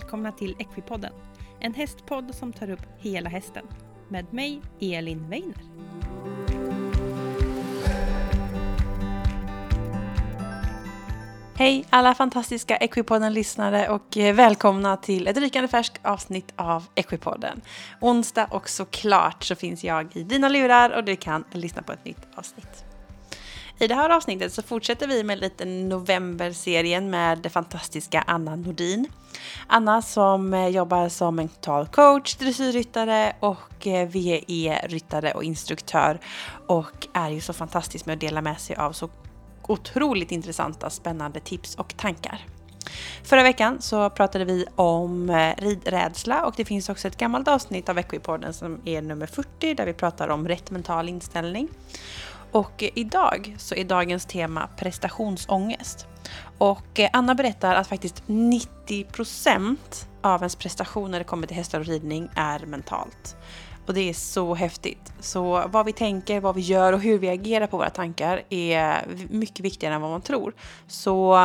välkomna till Equipodden. En hästpodd som tar upp hela hästen. Med mig, Elin Weiner. Hej alla fantastiska Equipodden-lyssnare och eh, välkomna till ett rykande färskt avsnitt av Equipodden. Onsdag och såklart så finns jag i dina lurar och du kan lyssna på ett nytt avsnitt. I det här avsnittet så fortsätter vi med lite novemberserien med det fantastiska Anna Nordin. Anna som eh, jobbar som mental coach, dressyrryttare och eh, VE-ryttare och instruktör och är ju så fantastisk med att dela med sig av så otroligt intressanta, spännande tips och tankar. Förra veckan så pratade vi om eh, ridrädsla och det finns också ett gammalt avsnitt av Equipodden som är nummer 40 där vi pratar om rätt mental inställning. Och idag så är dagens tema prestationsångest. Och eh, Anna berättar att faktiskt 90% av ens prestation när det kommer till hästar och ridning är mentalt. Och det är så häftigt. Så vad vi tänker, vad vi gör och hur vi agerar på våra tankar är mycket viktigare än vad man tror. Så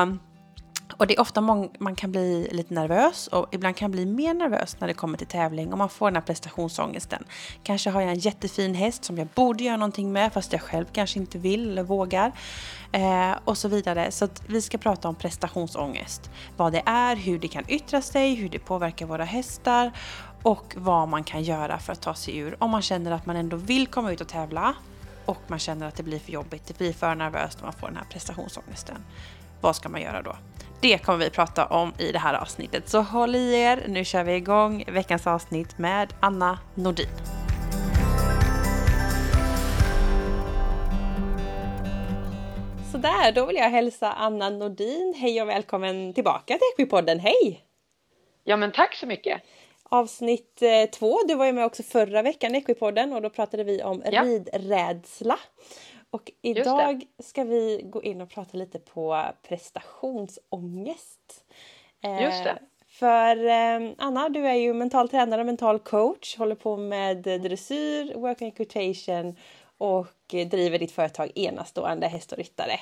och det är ofta man kan bli lite nervös och ibland kan bli mer nervös när det kommer till tävling och man får den här prestationsångesten. Kanske har jag en jättefin häst som jag borde göra någonting med fast jag själv kanske inte vill eller vågar. Eh, och så vidare. Så att vi ska prata om prestationsångest. Vad det är, hur det kan yttra sig, hur det påverkar våra hästar och vad man kan göra för att ta sig ur om man känner att man ändå vill komma ut och tävla och man känner att det blir för jobbigt, det blir för nervöst när man får den här prestationsångesten. Vad ska man göra då? Det kommer vi prata om i det här avsnittet. Så håll i er, nu kör vi igång veckans avsnitt med Anna Nordin. Sådär, då vill jag hälsa Anna Nordin. Hej och välkommen tillbaka till Equipodden. Hej! Ja men tack så mycket! Avsnitt eh, två, du var ju med också förra veckan i Equipodden och då pratade vi om ja. ridrädsla. Och idag ska vi gå in och prata lite på prestationsångest. Eh, Just det. För eh, Anna, du är ju mental tränare och mental coach, håller på med dressyr, working equitation och driver ditt företag Enastående häst och ryttare.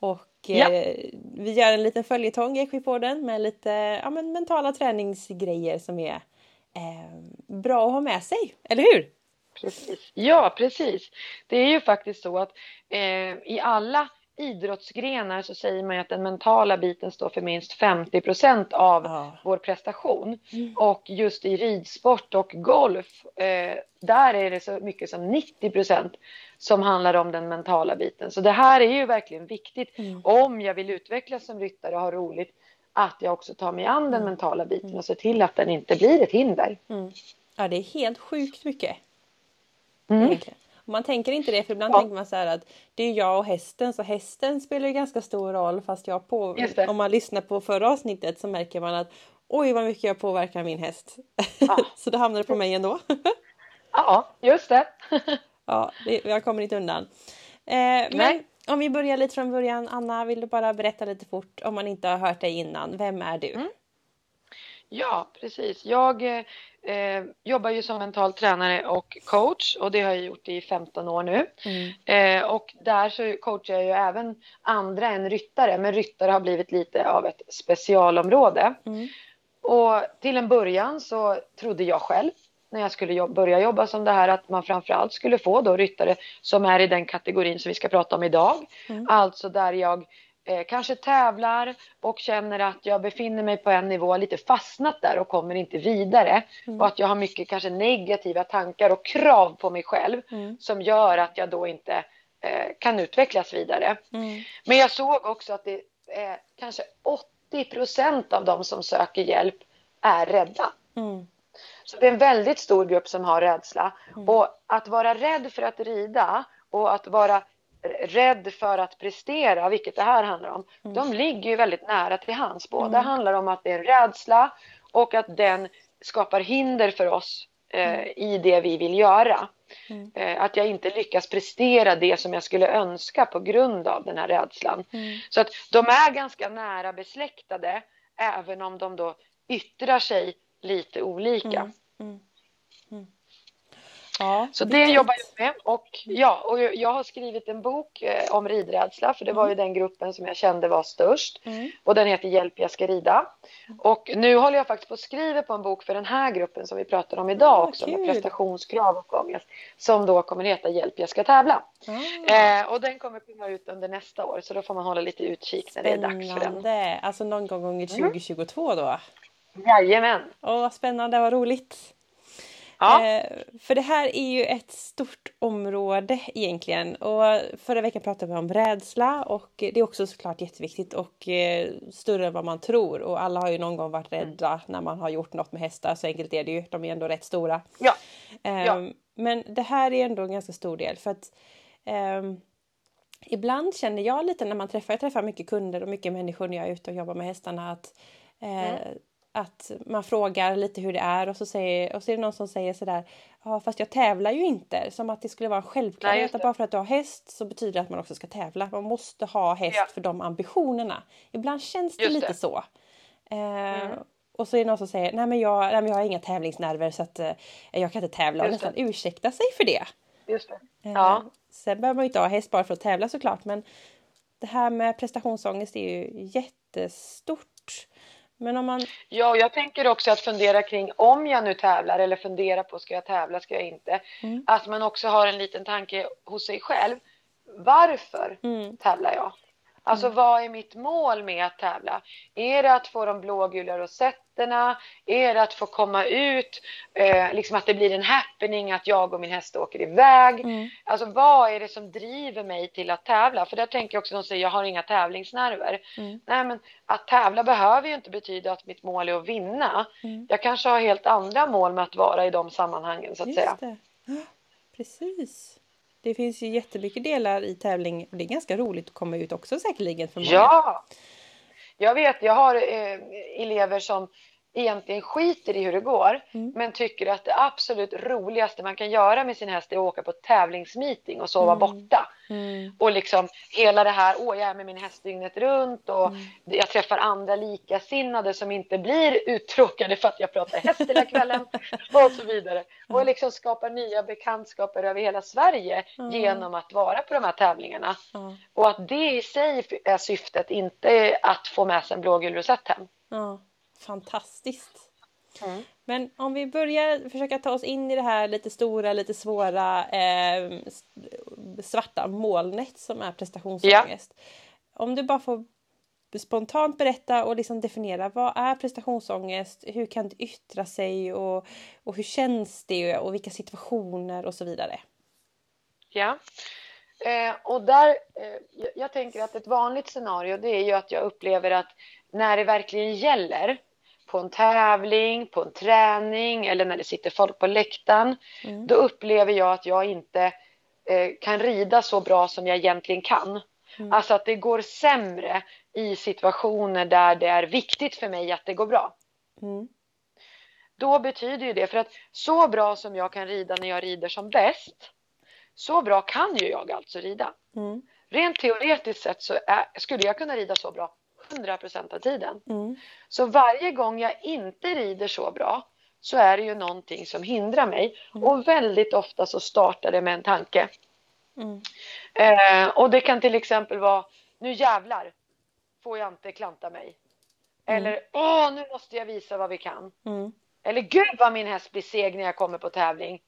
Och ja. eh, vi gör en liten följetong i Equipodden med lite ja, men mentala träningsgrejer som är eh, bra att ha med sig, eller hur? Precis. Ja, precis. Det är ju faktiskt så att eh, i alla idrottsgrenar så säger man ju att den mentala biten står för minst 50 procent av ja. vår prestation. Mm. Och just i ridsport och golf, eh, där är det så mycket som 90 procent som handlar om den mentala biten. Så det här är ju verkligen viktigt mm. om jag vill utvecklas som ryttare och ha roligt att jag också tar mig an den mm. mentala biten och ser till att den inte blir ett hinder. Mm. Ja, det är helt sjukt mycket. Mm. Man tänker inte det för ibland ja. tänker man så här att det är jag och hästen så hästen spelar ju ganska stor roll fast jag på, om man lyssnar på förra avsnittet så märker man att oj vad mycket jag påverkar min häst. Ja. så då hamnar det på mig ändå. ja, just det. ja, det, jag kommer inte undan. Eh, men om vi börjar lite från början. Anna, vill du bara berätta lite fort om man inte har hört dig innan. Vem är du? Mm. Ja, precis. Jag eh, jobbar ju som mental tränare och coach och det har jag gjort i 15 år nu. Mm. Eh, och där så coachar jag ju även andra än ryttare, men ryttare har blivit lite av ett specialområde. Mm. Och till en början så trodde jag själv när jag skulle jobba, börja jobba som det här att man framförallt skulle få då ryttare som är i den kategorin som vi ska prata om idag. Mm. Alltså där jag eh, kanske tävlar och känner att jag befinner mig på en nivå lite fastnat där och kommer inte vidare. Mm. Och att jag har mycket kanske negativa tankar och krav på mig själv mm. som gör att jag då inte eh, kan utvecklas vidare. Mm. Men jag såg också att det är kanske 80 procent av de som söker hjälp är rädda. Mm. Så det är en väldigt stor grupp som har rädsla. Mm. Och att vara rädd för att rida och att vara rädd för att prestera, vilket det här handlar om, mm. de ligger ju väldigt nära till hands. Båda mm. handlar om att det är en rädsla och att den skapar hinder för oss eh, mm. i det vi vill göra. Mm. Eh, att jag inte lyckas prestera det som jag skulle önska på grund av den här rädslan. Mm. Så att de är ganska nära besläktade även om de då yttrar sig lite olika. Mm. Ja, så det jobbar jag med. Och, ja, och jag har skrivit en bok eh, om ridrädsla för det var ju mm. den gruppen som jag kände var störst. Mm. Och den heter Hjälp jag ska rida. Och nu håller jag faktiskt på att skriva på en bok för den här gruppen som vi pratar om idag ah, också kul. med prestationskrav och ångest. Som då kommer heta Hjälp jag ska tävla. Ah. Eh, och den kommer komma ut under nästa år så då får man hålla lite utkik när spännande. det är dags för den. Alltså någon gång under 2022 mm. då? Jajamän! Åh vad spännande, vad roligt! Ja. Eh, för det här är ju ett stort område egentligen och förra veckan pratade vi om rädsla och det är också såklart jätteviktigt och eh, större än vad man tror och alla har ju någon gång varit rädda när man har gjort något med hästar så enkelt är det ju. De är ändå rätt stora. Ja. Eh, ja. Men det här är ändå en ganska stor del för att ehm, Ibland känner jag lite när man träffar, jag träffar mycket kunder och mycket människor när jag är ute och jobbar med hästarna att mm att man frågar lite hur det är och så, säger, och så är det någon som säger sådär Ja fast jag tävlar ju inte. Som att det skulle vara en självklarhet att bara för att du har häst så betyder det att man också ska tävla. Man måste ha häst ja. för de ambitionerna. Ibland känns det Just lite det. så. Eh, mm. Och så är det någon som säger nej men jag, nej, men jag har inga tävlingsnerver så att eh, jag kan inte tävla och nästan ursäkta sig för det. Just det. Eh, ja. sen behöver man ju inte ha häst bara för att tävla såklart men det här med prestationsångest är ju jättestort. Men om man... Ja, jag tänker också att fundera kring om jag nu tävlar eller fundera på ska jag tävla, ska jag inte. Mm. Att man också har en liten tanke hos sig själv. Varför mm. tävlar jag? Alltså mm. vad är mitt mål med att tävla? Är det att få de blågula rosetterna? Är det att få komma ut? Eh, liksom att det blir en happening att jag och min häst åker iväg? Mm. Alltså vad är det som driver mig till att tävla? För där tänker jag också, de säger jag har inga tävlingsnerver. Mm. Nej men att tävla behöver ju inte betyda att mitt mål är att vinna. Mm. Jag kanske har helt andra mål med att vara i de sammanhangen så att Just säga. Det. Precis. Det finns ju jättemycket delar i tävling och det är ganska roligt att komma ut också säkerligen för många. Ja! Jag vet, jag har eh, elever som egentligen skiter i hur det går mm. men tycker att det absolut roligaste man kan göra med sin häst är att åka på tävlingsmeeting och sova mm. borta. Mm. Och liksom hela det här, åh jag är med min häst dygnet runt och mm. jag träffar andra likasinnade som inte blir uttråkade för att jag pratar häst hela kvällen och så vidare. Och liksom skapar nya bekantskaper över hela Sverige genom att vara på de här tävlingarna. Och att det i sig är syftet, inte att få med sig en blågul rosett hem fantastiskt. Mm. Men om vi börjar försöka ta oss in i det här lite stora, lite svåra eh, svarta molnet som är prestationsångest. Ja. Om du bara får spontant berätta och liksom definiera vad är prestationsångest, hur kan det yttra sig och, och hur känns det och vilka situationer och så vidare. Ja, eh, och där, eh, jag tänker att ett vanligt scenario det är ju att jag upplever att när det verkligen gäller på en tävling, på en träning eller när det sitter folk på läktaren. Mm. Då upplever jag att jag inte eh, kan rida så bra som jag egentligen kan. Mm. Alltså att det går sämre i situationer där det är viktigt för mig att det går bra. Mm. Då betyder ju det, för att så bra som jag kan rida när jag rider som bäst, så bra kan ju jag alltså rida. Mm. Rent teoretiskt sett så är, skulle jag kunna rida så bra 100 procent av tiden. Mm. Så varje gång jag inte rider så bra så är det ju någonting som hindrar mig. Mm. Och väldigt ofta så startar det med en tanke. Mm. Eh, och det kan till exempel vara, nu jävlar får jag inte klanta mig. Mm. Eller, åh nu måste jag visa vad vi kan. Mm. Eller, gud vad min häst blir seg när jag kommer på tävling.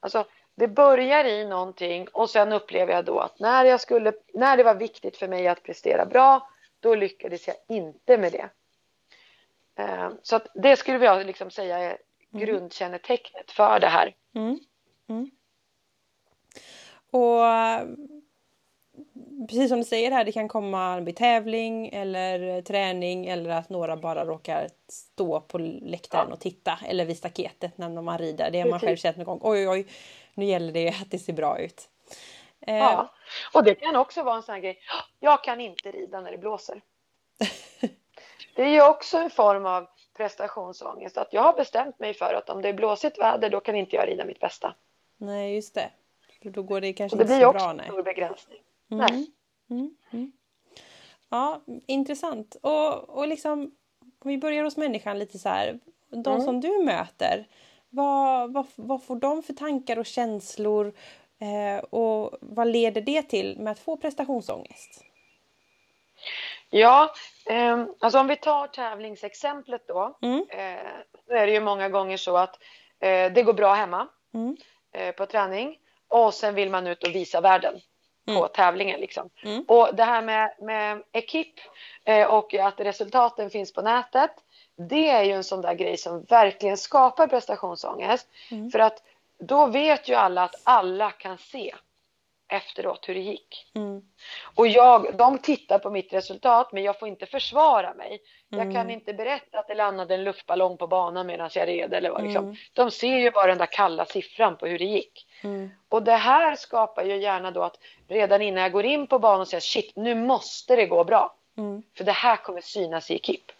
Alltså, det börjar i någonting och sen upplever jag då att när, jag skulle, när det var viktigt för mig att prestera bra då lyckades jag inte med det. Eh, så att det skulle jag liksom säga är mm. grundkännetecknet för det här. Mm. Mm. Och precis som du säger här, det kan komma vid tävling eller träning eller att några bara råkar stå på läktaren ja. och titta eller vid staketet när man rider. Det har man själv känt någon gång. Oj, oj, nu gäller det att det ser bra ut. Eh, ja, och det kan också vara en sån här grej. Jag kan inte rida när det blåser. Det är ju också en form av prestationsångest. Att jag har bestämt mig för att om det är blåsigt väder då kan inte jag rida mitt bästa. Nej, just det. För då går det kanske det inte så bra. Det blir också en stor begränsning. Mm. Nej. Mm. Mm. Ja, intressant. Och, och liksom, om vi börjar hos människan lite så här. De mm. som du möter, Vad, vad, vad får de för tankar och känslor eh, och vad leder det till med att få prestationsångest? Ja, eh, alltså om vi tar tävlingsexemplet då. Mm. Eh, då är det ju många gånger så att eh, det går bra hemma mm. Eh, på träning och sen vill man ut och visa världen mm. på tävlingen. Liksom. Mm. Och det här med, med ekip eh, och att resultaten finns på nätet. Det är ju en sån där grej som verkligen skapar prestationsångest. Mm. För att då vet ju alla att alla kan se efteråt hur det gick. Mm. Och jag, de tittar på mitt resultat men jag får inte försvara mig. Mm. Jag kan mm. inte berätta att det landade en luftballong på banan medan jag red eller vad liksom. Mm. De ser ju bara den där kalla siffran på hur det gick. Mm. Och det här skapar ju gärna då att redan innan jag går in på banan säger shit nu måste det gå bra. Mm. För det här kommer synas i ekip.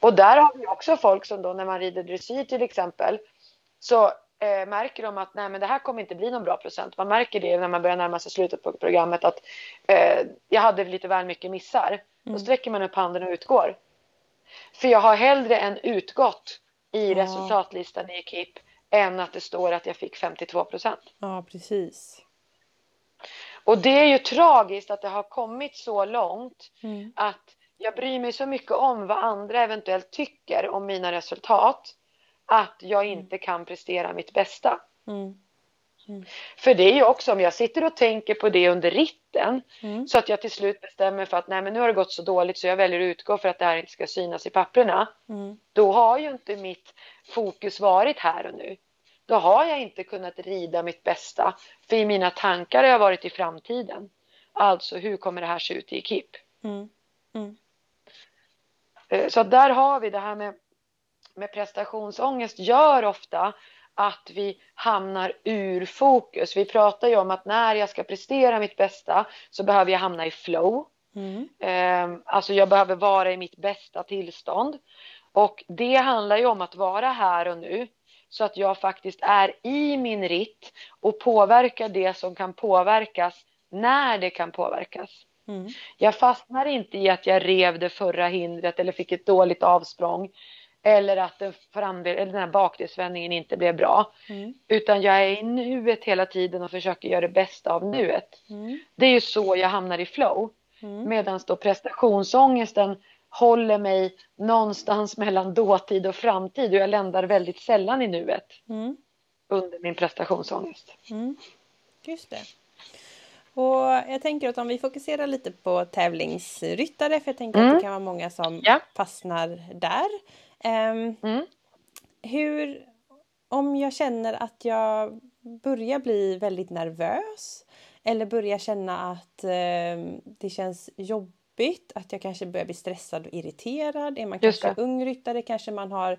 Och där har vi också folk som då när man rider dressyr till exempel så eh, märker de att nej, men det här kommer inte bli någon bra procent. Man märker det när man börjar närma sig slutet på programmet att eh, jag hade lite väl mycket missar. Mm. Då sträcker man upp handen och utgår. För jag har hellre en utgått i ja. resultatlistan i Ekip än att det står att jag fick 52 procent. Ja, precis. Och det är ju tragiskt att det har kommit så långt mm. att jag bryr mig så mycket om vad andra eventuellt tycker om mina resultat att jag mm. inte kan prestera mitt bästa. Mm. Mm. För det är ju också om jag sitter och tänker på det under ritten mm. så att jag till slut bestämmer för att nej men nu har det gått så dåligt så jag väljer att utgå för att det här inte ska synas i papperna. Mm. Då har ju inte mitt fokus varit här och nu. Då har jag inte kunnat rida mitt bästa för i mina tankar har jag varit i framtiden. Alltså hur kommer det här se ut i ekip? Mm. Eh, så där har vi det här med med prestationsångest gör ofta att vi hamnar ur fokus. Vi pratar ju om att när jag ska prestera mitt bästa så behöver jag hamna i flow. Mm. Eh, alltså jag behöver vara i mitt bästa tillstånd. Och det handlar ju om att vara här och nu så att jag faktiskt är i min ritt och påverkar det som kan påverkas när det kan påverkas. Mm. Jag fastnar inte i att jag rev det förra hindret eller fick ett dåligt avsprång eller att den, framdel, eller den här bakdelsvändningen inte blev bra. Mm. Utan jag är i nuet hela tiden och försöker göra det bästa av nuet. Mm. Det är ju så jag hamnar i flow. Mm. Medan då prestationsångesten håller mig någonstans mellan dåtid och framtid och jag ländar väldigt sällan i nuet mm. under min prestationsångest. Mm. Just det. Och jag tänker att om vi fokuserar lite på tävlingsryttare, för jag tänker mm. att det kan vara många som ja. fastnar där. Um, mm. Hur, om jag känner att jag börjar bli väldigt nervös eller börjar känna att um, det känns jobbigt, att jag kanske börjar bli stressad och irriterad. Är man kanske ung ryttare kanske man har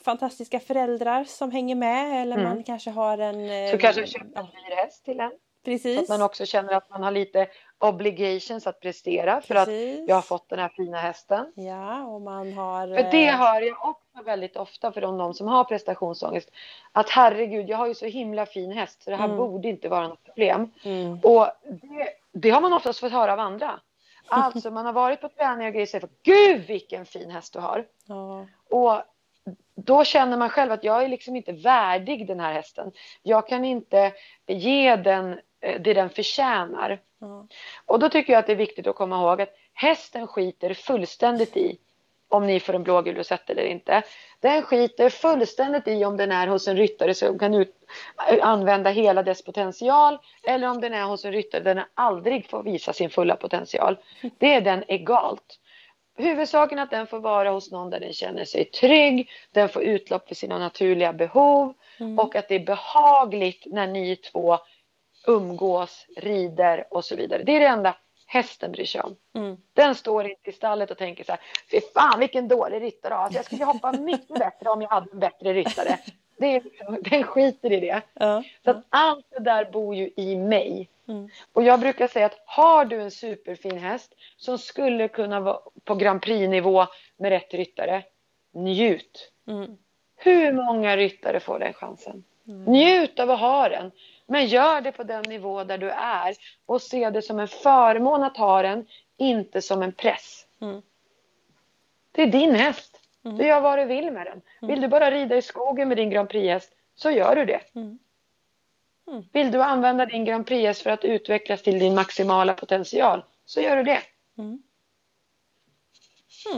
fantastiska föräldrar som hänger med eller mm. man kanske har en... Så kanske köper en dyr häst till en. Precis. Så att man också känner att man har lite obligations att prestera för Precis. att jag har fått den här fina hästen. Ja, och man har... För det eh, hör jag också väldigt ofta från de som har prestationsångest. Att herregud, jag har ju så himla fin häst så det här mm. borde inte vara något problem. Mm. Och det, det, har man oftast fått höra av andra. Alltså man har varit på träning och grejer och säger gud vilken fin häst du har. Ja. Och då känner man själv att jag är liksom inte värdig den här hästen. Jag kan inte ge den det den förtjänar. Mm. Och då tycker jag att det är viktigt att komma ihåg att hästen skiter fullständigt i om ni får en blågul rosett eller inte. Den skiter fullständigt i om den är hos en ryttare som kan ut, använda hela dess potential eller om den är hos en ryttare där den aldrig får visa sin fulla potential. Det är den egalt. Huvudsaken är att den får vara hos någon där den känner sig trygg, den får utlopp för sina naturliga behov mm. och att det är behagligt när ni två umgås, rider och så vidare. Det är det enda hästen bryr sig om. Mm. Den står inte i stallet och tänker så här, fy fan vilken dålig ryttare alltså, jag skulle hoppa mycket bättre om jag hade en bättre ryttare. Det är, liksom, den skiter i det. Ja. Så att allt det där bor ju i mig. Mm. Och jag brukar säga att har du en superfin häst som skulle kunna vara på Grand Prix-nivå med rätt ryttare, njut. Mm. Hur många ryttare får den chansen? Mm. Njut av att ha den. Men gör det på den nivå där du är och se det som en förmån att ha den, inte som en press. Mm. Det är din häst. Mm. Du gör vad du vill med den. Mm. Vill du bara rida i skogen med din Grand Prix-häst så gör du det. Mm. Mm. Vill du använda din Grand Prix för att utvecklas till din maximala potential så gör du det. Mm.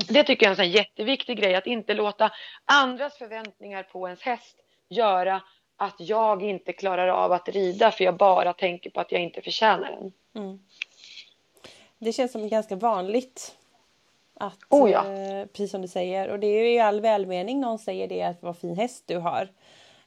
Det tycker jag är en jätteviktig grej, att inte låta andras förväntningar på ens häst göra att jag inte klarar av att rida för jag bara tänker på att jag inte förtjänar den. Mm. Det känns som ganska vanligt. Att, oh ja. eh, precis som du säger, och det är ju i all välmening någon säger det att vad fin häst du har.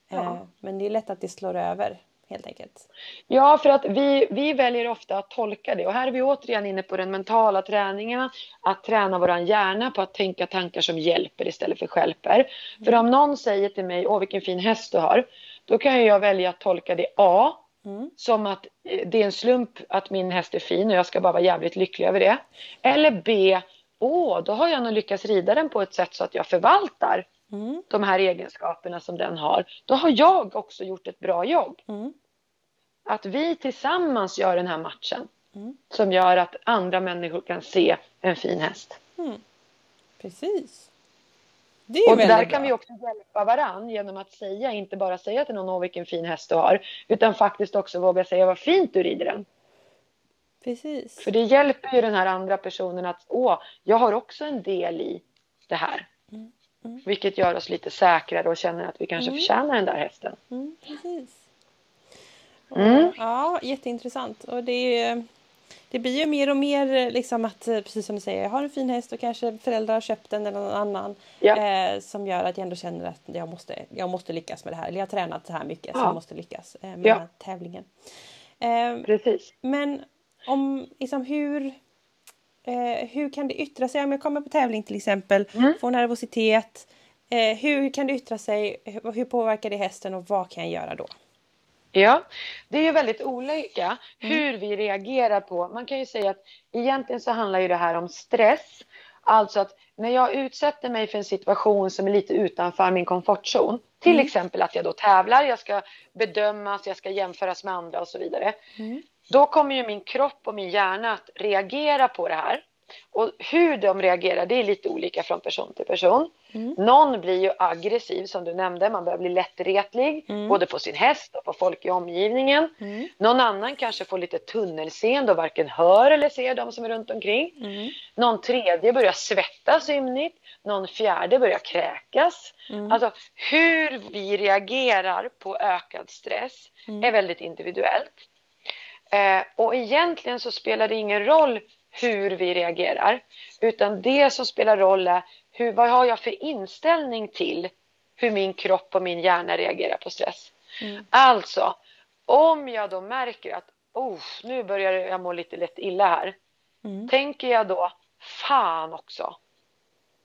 Ja. Eh, men det är lätt att det slår över helt enkelt. Ja, för att vi, vi väljer ofta att tolka det och här är vi återigen inne på den mentala träningen, att träna våran hjärna på att tänka tankar som hjälper istället för skälper. Mm. För om någon säger till mig, åh vilken fin häst du har, då kan jag välja att tolka det A, mm. som att eh, det är en slump att min häst är fin och jag ska bara vara jävligt lycklig över det. Eller B, åh, då har jag nog lyckats rida den på ett sätt så att jag förvaltar mm. de här egenskaperna som den har. Då har jag också gjort ett bra jobb. Mm. Att vi tillsammans gör den här matchen mm. som gör att andra människor kan se en fin häst. Mm. Precis. Och där bra. kan vi också hjälpa varann genom att säga, inte bara säga till någon åh vilken fin häst du har, utan faktiskt också våga säga vad fint du rider den. Precis. För det hjälper ju den här andra personen att åh, jag har också en del i det här. Mm. Mm. Vilket gör oss lite säkrare och känner att vi kanske mm. förtjänar den där hästen. Mm, precis. Mm. Ja, jätteintressant. Och det är det blir ju mer och mer liksom att, precis som du säger, jag har en fin häst och kanske föräldrar har köpt den eller någon annan. Ja. Eh, som gör att jag ändå känner att jag måste, jag måste lyckas med det här. Eller jag har tränat så här mycket ja. så jag måste lyckas eh, med ja. den här tävlingen. Eh, precis. Men om, liksom hur, eh, hur kan det yttra sig om jag kommer på tävling till exempel, mm. får nervositet. Eh, hur kan det yttra sig? Hur, hur påverkar det hästen och vad kan jag göra då? Ja, det är ju väldigt olika mm. hur vi reagerar på. Man kan ju säga att egentligen så handlar ju det här om stress. Alltså att när jag utsätter mig för en situation som är lite utanför min komfortzon. Till mm. exempel att jag då tävlar, jag ska bedömas, jag ska jämföras med andra och så vidare. Mm. Då kommer ju min kropp och min hjärna att reagera på det här. Och hur de reagerar det är lite olika från person till person. Mm. Någon blir ju aggressiv som du nämnde, man börjar bli lättretlig mm. både på sin häst och på folk i omgivningen. Mm. Någon annan kanske får lite tunnelseende och varken hör eller ser de som är runt omkring. Mm. Någon tredje börjar svettas ymnigt, någon fjärde börjar kräkas. Mm. Alltså hur vi reagerar på ökad stress mm. är väldigt individuellt. Eh, och egentligen så spelar det ingen roll hur vi reagerar. Utan det som spelar roll är hur, vad har jag för inställning till hur min kropp och min hjärna reagerar på stress. Mm. Alltså, om jag då märker att oh, nu börjar jag må lite lätt illa här. Mm. Tänker jag då, fan också.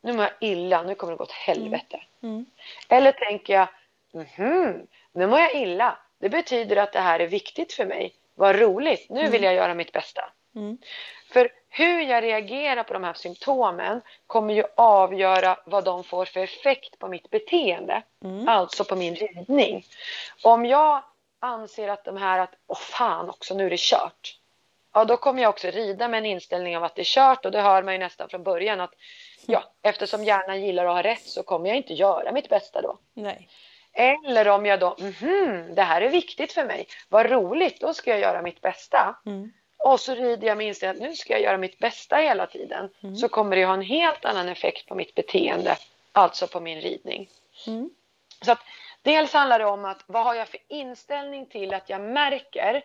Nu mår jag illa, nu kommer det gå åt helvete. Mm. mm. Eller tänker jag, mhm, nu mår jag illa. Det betyder att det här är viktigt för mig. Vad roligt, nu vill mm. jag göra mitt bästa. Mm. För hur jag reagerar på de här symptomen kommer ju avgöra vad de får för effekt på mitt beteende. Mm. Alltså på min ridning. Om jag anser att de här att, åh fan också, nu är det kört. Ja, då kommer jag också rida med en inställning av att det är kört och det hör man ju nästan från början att ja, eftersom hjärnan gillar att ha rätt så kommer jag inte göra mitt bästa då. Nej. Eller om jag då, mhm, det här är viktigt för mig, vad roligt, då ska jag göra mitt bästa. Mm. Och så rider jag med inställningen att nu ska jag göra mitt bästa hela tiden. Mm. Så kommer det ha en helt annan effekt på mitt beteende, alltså på min ridning. Mm. Så att dels handlar det om att vad har jag för inställning till att jag märker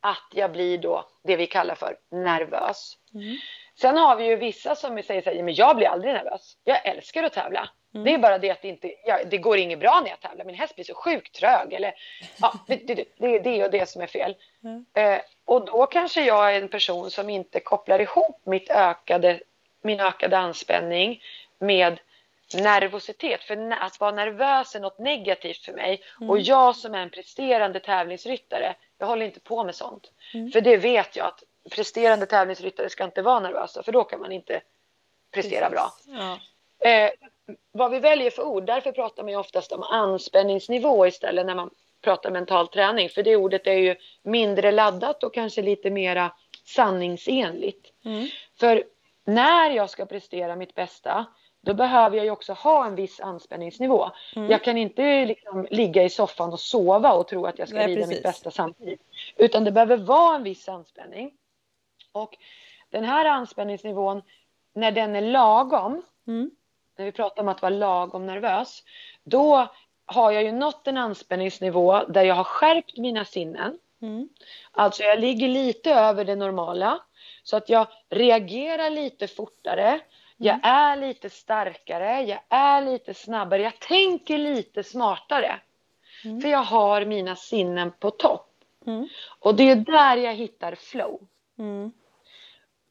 att jag blir då det vi kallar för nervös. Mm. Sen har vi ju vissa som säger så här, men jag blir aldrig nervös. Jag älskar att tävla. Mm. Det är bara det att det, inte, ja, det går inget bra när jag tävlar. Min häst blir så sjukt trög. Eller, ja, det, det, det är det och det som är fel. Mm. Eh, och då kanske jag är en person som inte kopplar ihop mitt ökade, min ökade anspänning med nervositet. För att vara nervös är något negativt för mig. Mm. Och jag som är en presterande tävlingsryttare, jag håller inte på med sånt. Mm. För det vet jag att presterande tävlingsryttare ska inte vara nervösa, för då kan man inte prestera Precis. bra. Ja. Eh, vad vi väljer för ord, därför pratar man ju oftast om anspänningsnivå istället när man pratar mental träning. För det ordet är ju mindre laddat och kanske lite mera sanningsenligt. Mm. För när jag ska prestera mitt bästa, då behöver jag ju också ha en viss anspänningsnivå. Mm. Jag kan inte liksom ligga i soffan och sova och tro att jag ska rida mitt bästa samtidigt. Utan det behöver vara en viss anspänning. Och den här anspänningsnivån, när den är lagom, mm. när vi pratar om att vara lagom nervös, då har jag ju nått en anspänningsnivå där jag har skärpt mina sinnen. Mm. Alltså jag ligger lite över det normala så att jag reagerar lite fortare. Jag mm. är lite starkare, jag är lite snabbare, jag tänker lite smartare. Mm. För jag har mina sinnen på topp. Mm. Och det är där jag hittar flow. Mm.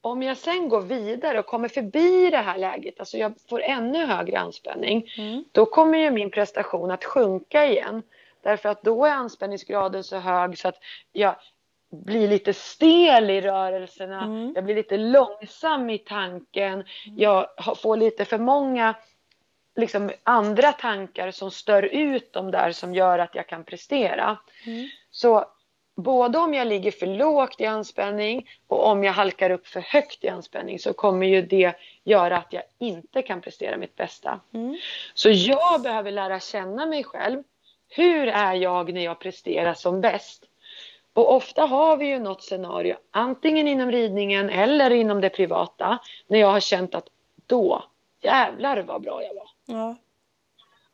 Om jag sen går vidare och kommer förbi det här läget, alltså jag får ännu högre anspänning, mm. då kommer ju min prestation att sjunka igen. Därför att då är anspänningsgraden så hög så att jag blir lite stel i rörelserna, mm. jag blir lite långsam i tanken, mm. jag får lite för många liksom, andra tankar som stör ut de där som gör att jag kan prestera. Mm. Så både om jag ligger för lågt i anspänning och om jag halkar upp för högt i anspänning så kommer ju det göra att jag inte kan prestera mitt bästa. Mm. Så jag behöver lära känna mig själv. Hur är jag när jag presterar som bäst? Och ofta har vi ju något scenario, antingen inom ridningen eller inom det privata, när jag har känt att då, jävlar vad bra jag var. Ja.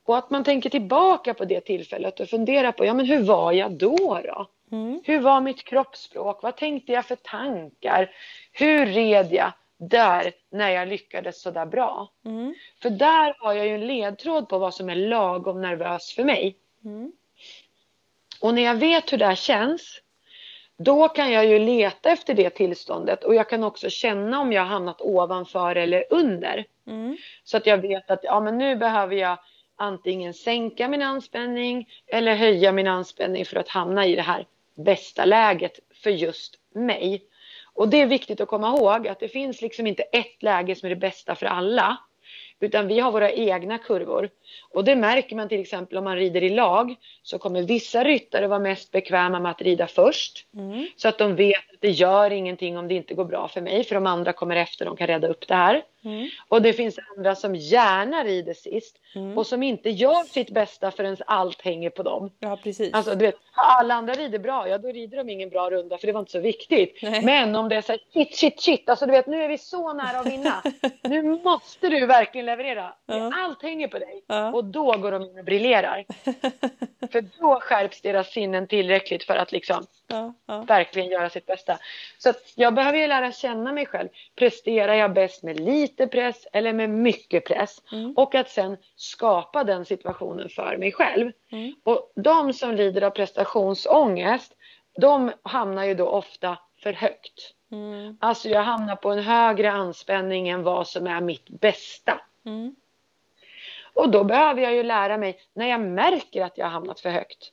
Och att man tänker tillbaka på det tillfället och funderar på, ja men hur var jag då då? Mm. Hur var mitt kroppsspråk? Vad tänkte jag för tankar? Hur red jag där när jag lyckades så där bra? Mm. För där har jag ju en ledtråd på vad som är lagom nervös för mig. Mm. Och när jag vet hur det här känns då kan jag ju leta efter det tillståndet och jag kan också känna om jag har hamnat ovanför eller under. Mm. Så att jag vet att ja, men nu behöver jag antingen sänka min anspänning eller höja min anspänning för att hamna i det här bästa läget för just mig. Och det är viktigt att komma ihåg att det finns liksom inte ett läge som är det bästa för alla. Utan vi har våra egna kurvor. Och det märker man till exempel om man rider i lag. Så kommer vissa ryttare vara mest bekväma med att rida först. Mm. Så att de vet det gör ingenting om det inte går bra för mig. För de andra kommer efter, de kan rädda upp det här. Mm. Och det finns andra som gärna rider sist. Mm. Och som inte gör sitt bästa förrän allt hänger på dem. Ja, precis. Alltså, du vet, alla andra rider bra, ja då rider de ingen bra runda för det var inte så viktigt. Nej. Men om det är så här, shit, shit, shit, alltså du vet nu är vi så nära att vinna. nu måste du verkligen leverera. Ja. Allt hänger på dig. Ja. Och då går de in och briljerar. för då skärps deras sinnen tillräckligt för att liksom ja, verkligen göra sitt bästa. Så att jag behöver ju lära känna mig själv. Presterar jag bäst med lite press eller med mycket press? Mm. Och att sen skapa den situationen för mig själv. Mm. Och de som lider av prestationsångest, de hamnar ju då ofta för högt. Mm. Alltså jag hamnar på en högre anspänning än vad som är mitt bästa. Mm. Och då behöver jag ju lära mig, när jag märker att jag har hamnat för högt,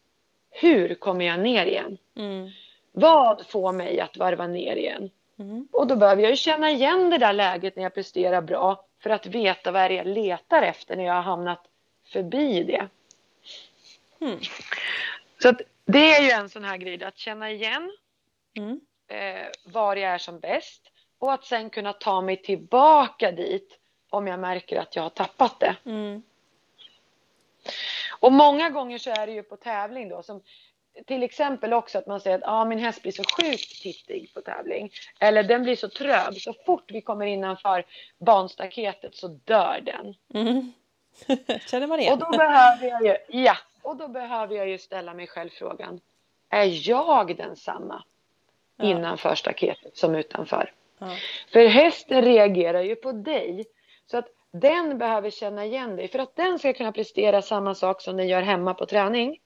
hur kommer jag ner igen? Mm. Vad får mig att varva ner igen? Mm. Och då behöver jag ju känna igen det där läget när jag presterar bra för att veta vad det är jag letar efter när jag har hamnat förbi det. Mm. Så det är ju en sån här grej, att känna igen mm. eh, var jag är som bäst och att sen kunna ta mig tillbaka dit om jag märker att jag har tappat det. Mm. Och många gånger så är det ju på tävling då som till exempel också att man säger att ah, min häst blir så sjukt tittig på tävling. Eller den blir så trög. Så fort vi kommer innanför banstaketet så dör den. Mm. Känner man igen? Och då behöver jag ju, ja, och då behöver jag ju ställa mig själv frågan. Är jag densamma ja. innanför staketet som utanför? Ja. För hästen reagerar ju på dig. Så att den behöver känna igen dig. För att den ska kunna prestera samma sak som den gör hemma på träning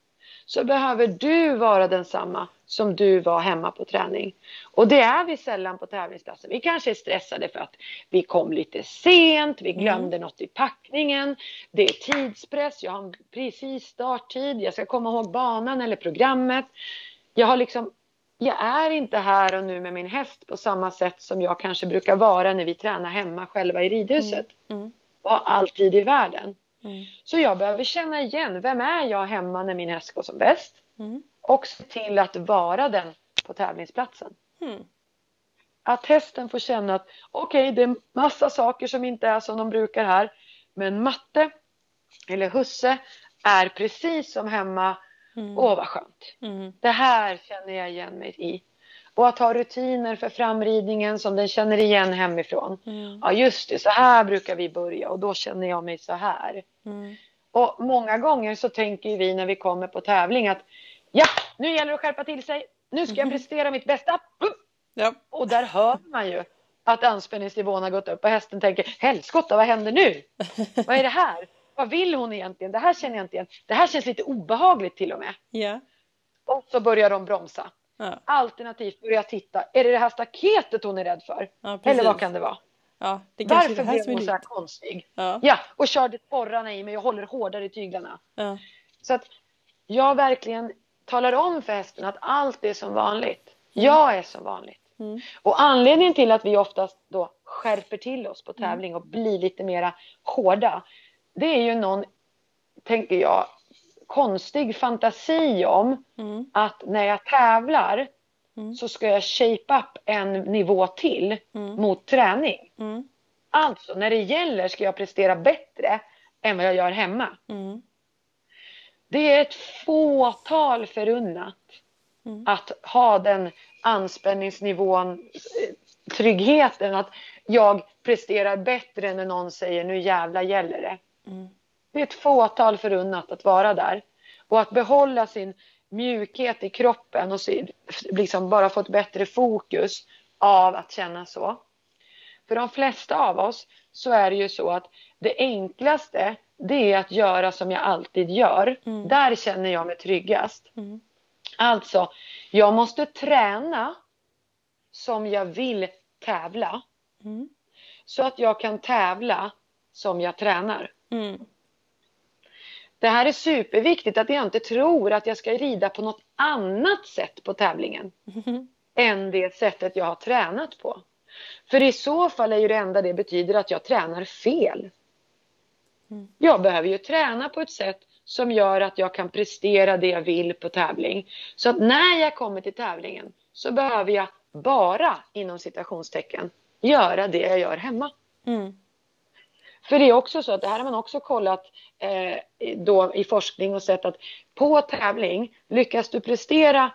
så behöver du vara densamma som du var hemma på träning. Och det är vi sällan på tävlingsplatsen. Vi kanske är stressade för att vi kom lite sent, vi glömde mm. något i packningen, det är tidspress, jag har precis starttid, jag ska komma ihåg banan eller programmet. Jag har liksom jag är inte här och nu med min häst på samma sätt som jag kanske brukar vara när vi tränar hemma själva i ridhuset. Mm. Mm. Och alltid i världen. Mm. Så jag behöver känna igen, vem är jag hemma när min häst går som bäst? Mm. Och se till att vara den på tävlingsplatsen. Mm. Att hästen får känna att okej, okay, det är massa saker som inte är som de brukar här. Men matte eller husse är precis som hemma. Mm. Åh vad skönt. Mm. Det här känner jag igen mig i. Och att ha rutiner för framridningen som den känner igen hemifrån. Mm. Ja just det, så här brukar vi börja och då känner jag mig så här. Mm. Och många gånger så tänker vi när vi kommer på tävling att ja, nu gäller det att skärpa till sig. Nu ska jag prestera mitt bästa. Ja. Och där hör man ju att anspänningsnivån har gått upp och hästen tänker helskotta vad händer nu? Vad är det här? Vad vill hon egentligen? Det här känner jag inte igen. Det här känns lite obehagligt till och med. Ja. Och så börjar de bromsa. Ja. Alternativt börja titta. Är det det här staketet hon är rädd för? Ja. Eller vad kan det vara? Ja, det Varför det blev hon så här konstig? Ja. Och körde sporrarna i mig och håller hårdare i tyglarna. Så att jag verkligen talar om för hästen att allt är som vanligt. Jag är som vanligt. Mm. Och anledningen till att vi oftast då skärper till oss på Mm. tävling och blir lite mera hårda. Det är ju någon, tänker jag, konstig fantasi om Mm. att när jag tävlar Mm. så ska jag shape up en nivå till Mm. mot träning. Mm. Alltså när det gäller ska jag prestera bättre än vad jag gör hemma. Mm. Det är ett fåtal förunnat Mm. att ha den anspänningsnivån, tryggheten att jag presterar bättre när någon säger nu jävla gäller det. Det är ett fåtal förunnat att vara där. Och att behålla sin mjukhet i kroppen och liksom bara få ett bättre fokus av att känna så. För de flesta av oss så är det ju så att det enklaste det är att göra som jag alltid gör. Mm. Där känner jag mig tryggast. Mm. Alltså, jag måste träna som jag vill tävla. Mm. Så att jag kan tävla som jag tränar. Mm. Det här är superviktigt att jag inte tror att jag ska rida på något annat sätt på tävlingen Mm. än det sättet jag har tränat på. För i så fall är ju det enda det betyder att jag tränar fel. Mm. Jag behöver ju träna på ett sätt som gör att jag kan prestera det jag vill på tävling. Så att när jag kommer till tävlingen så behöver jag bara, inom citationstecken, göra det jag gör hemma. Mm. För det är också så att det här har man också kollat eh, då i forskning och sett att på tävling lyckas du prestera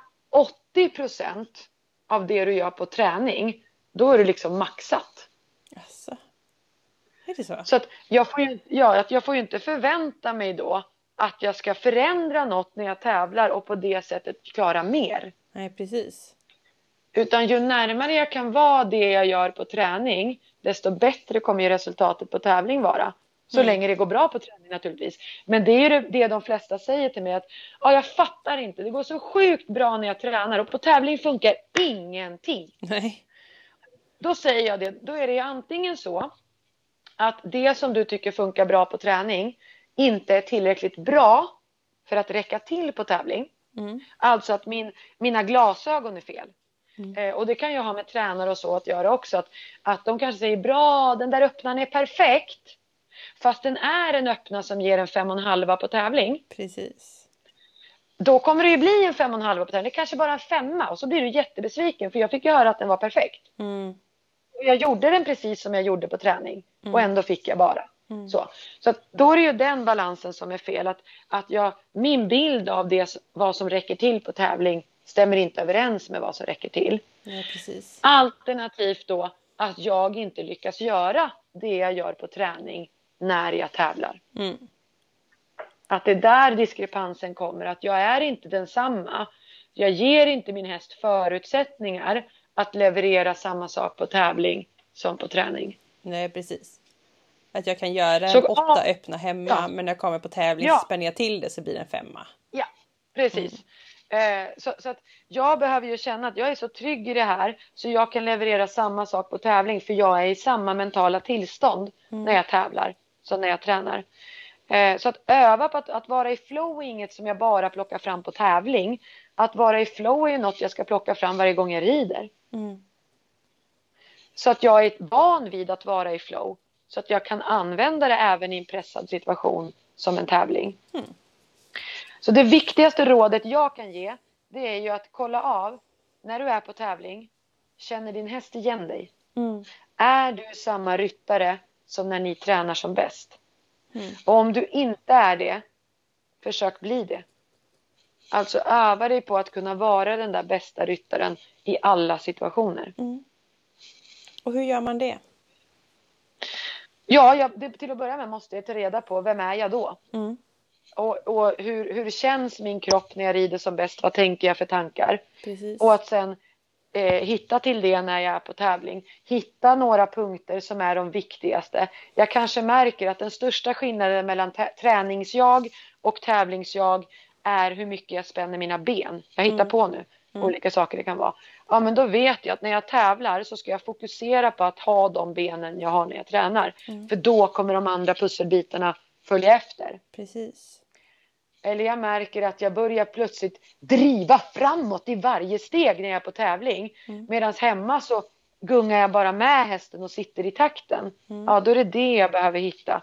80% av det du gör på träning, då är du liksom maxat. Jaså. Är det så? Så att jag får ju, ja, att jag får ju inte förvänta mig då att jag ska förändra något när jag tävlar och på det sättet klara mer. Nej, precis. Utan ju närmare jag kan vara det jag gör på träning, desto bättre kommer ju resultatet på tävling vara. Så Mm. länge det går bra på träning naturligtvis. Men det är ju det, de flesta säger till mig att ja, jag fattar inte, det går så sjukt bra när jag tränar och på tävling funkar ingenting. Nej. Då säger jag det, då är det antingen så att det som du tycker funkar bra på träning inte är tillräckligt bra för att räcka till på tävling. Mm. Alltså att min, mina glasögon är fel. Mm. Eh, och det kan ju ha med tränare och så att göra också. Att, att de kanske säger bra, den där öppnaren är perfekt. Fast den är en öppna som ger en fem och en halva på tävling. Precis. Då kommer det ju bli en fem och en halva på tävling. Det kanske bara en femma. Och så blir du jättebesviken för jag fick ju höra att den var perfekt. Mm. Och jag gjorde den precis som jag gjorde på träning. Mm. Och ändå fick jag bara. Mm. Så, så då är det ju den balansen som är fel. Att, att jag, min bild av det, vad som räcker till på tävling stämmer inte överens med vad som räcker till. Precis. Alternativt då att jag inte lyckas göra det jag gör på träning när jag tävlar. Mm. Att det är där diskrepansen kommer. Att jag är inte densamma. Jag ger inte min häst förutsättningar att leverera samma sak på tävling som på träning. Nej, precis. Att jag kan göra en Så- åtta ja. öppna hemma, Ja. men när jag kommer på tävling Ja. spänner jag till det så blir det en femma. Ja, precis. Eh, så, så att jag behöver ju känna att jag är så trygg i det här så jag kan leverera samma sak på tävling för jag är i samma mentala tillstånd när jag tävlar som när jag tränar. Eh, så att öva på att, att vara i flow är inget som jag bara plockar fram på tävling. Att vara i flow är ju något jag ska plocka fram varje gång jag rider. Mm. Så att jag är van vid att vara i flow. Så att jag kan använda det även i en pressad situation som en tävling. Mm. Så det viktigaste rådet jag kan ge det är ju att kolla av när du är på tävling. Känner din häst igen dig? Mm. Är du samma ryttare som när ni tränar som bäst? Mm. Och om du inte är det, försök bli det. Alltså öva dig på att kunna vara den där bästa ryttaren i alla situationer. Mm. Och hur gör man det? Ja, jag, det, till att börja med måste jag ta reda på vem är jag då? Mm. Och, och hur, hur känns min kropp när jag rider som bäst? Vad tänker jag för tankar? Precis. Och att sen eh, hitta till det när jag är på tävling. Hitta några punkter som är de viktigaste. Jag kanske märker att den största skillnaden mellan träningsjag och tävlingsjag är hur mycket jag spänner mina ben. Jag hittar mm. på nu mm. olika saker det kan vara. Ja, men då vet jag att när jag tävlar så ska jag fokusera på att ha de benen jag har när jag tränar. Mm. För då kommer de andra pusselbitarna följa efter. Precis. Eller jag märker att jag börjar plötsligt driva framåt i varje steg när jag är på tävling. Mm. Medan hemma så gungar jag bara med hästen och sitter i takten. Mm. Ja, då är det det jag behöver hitta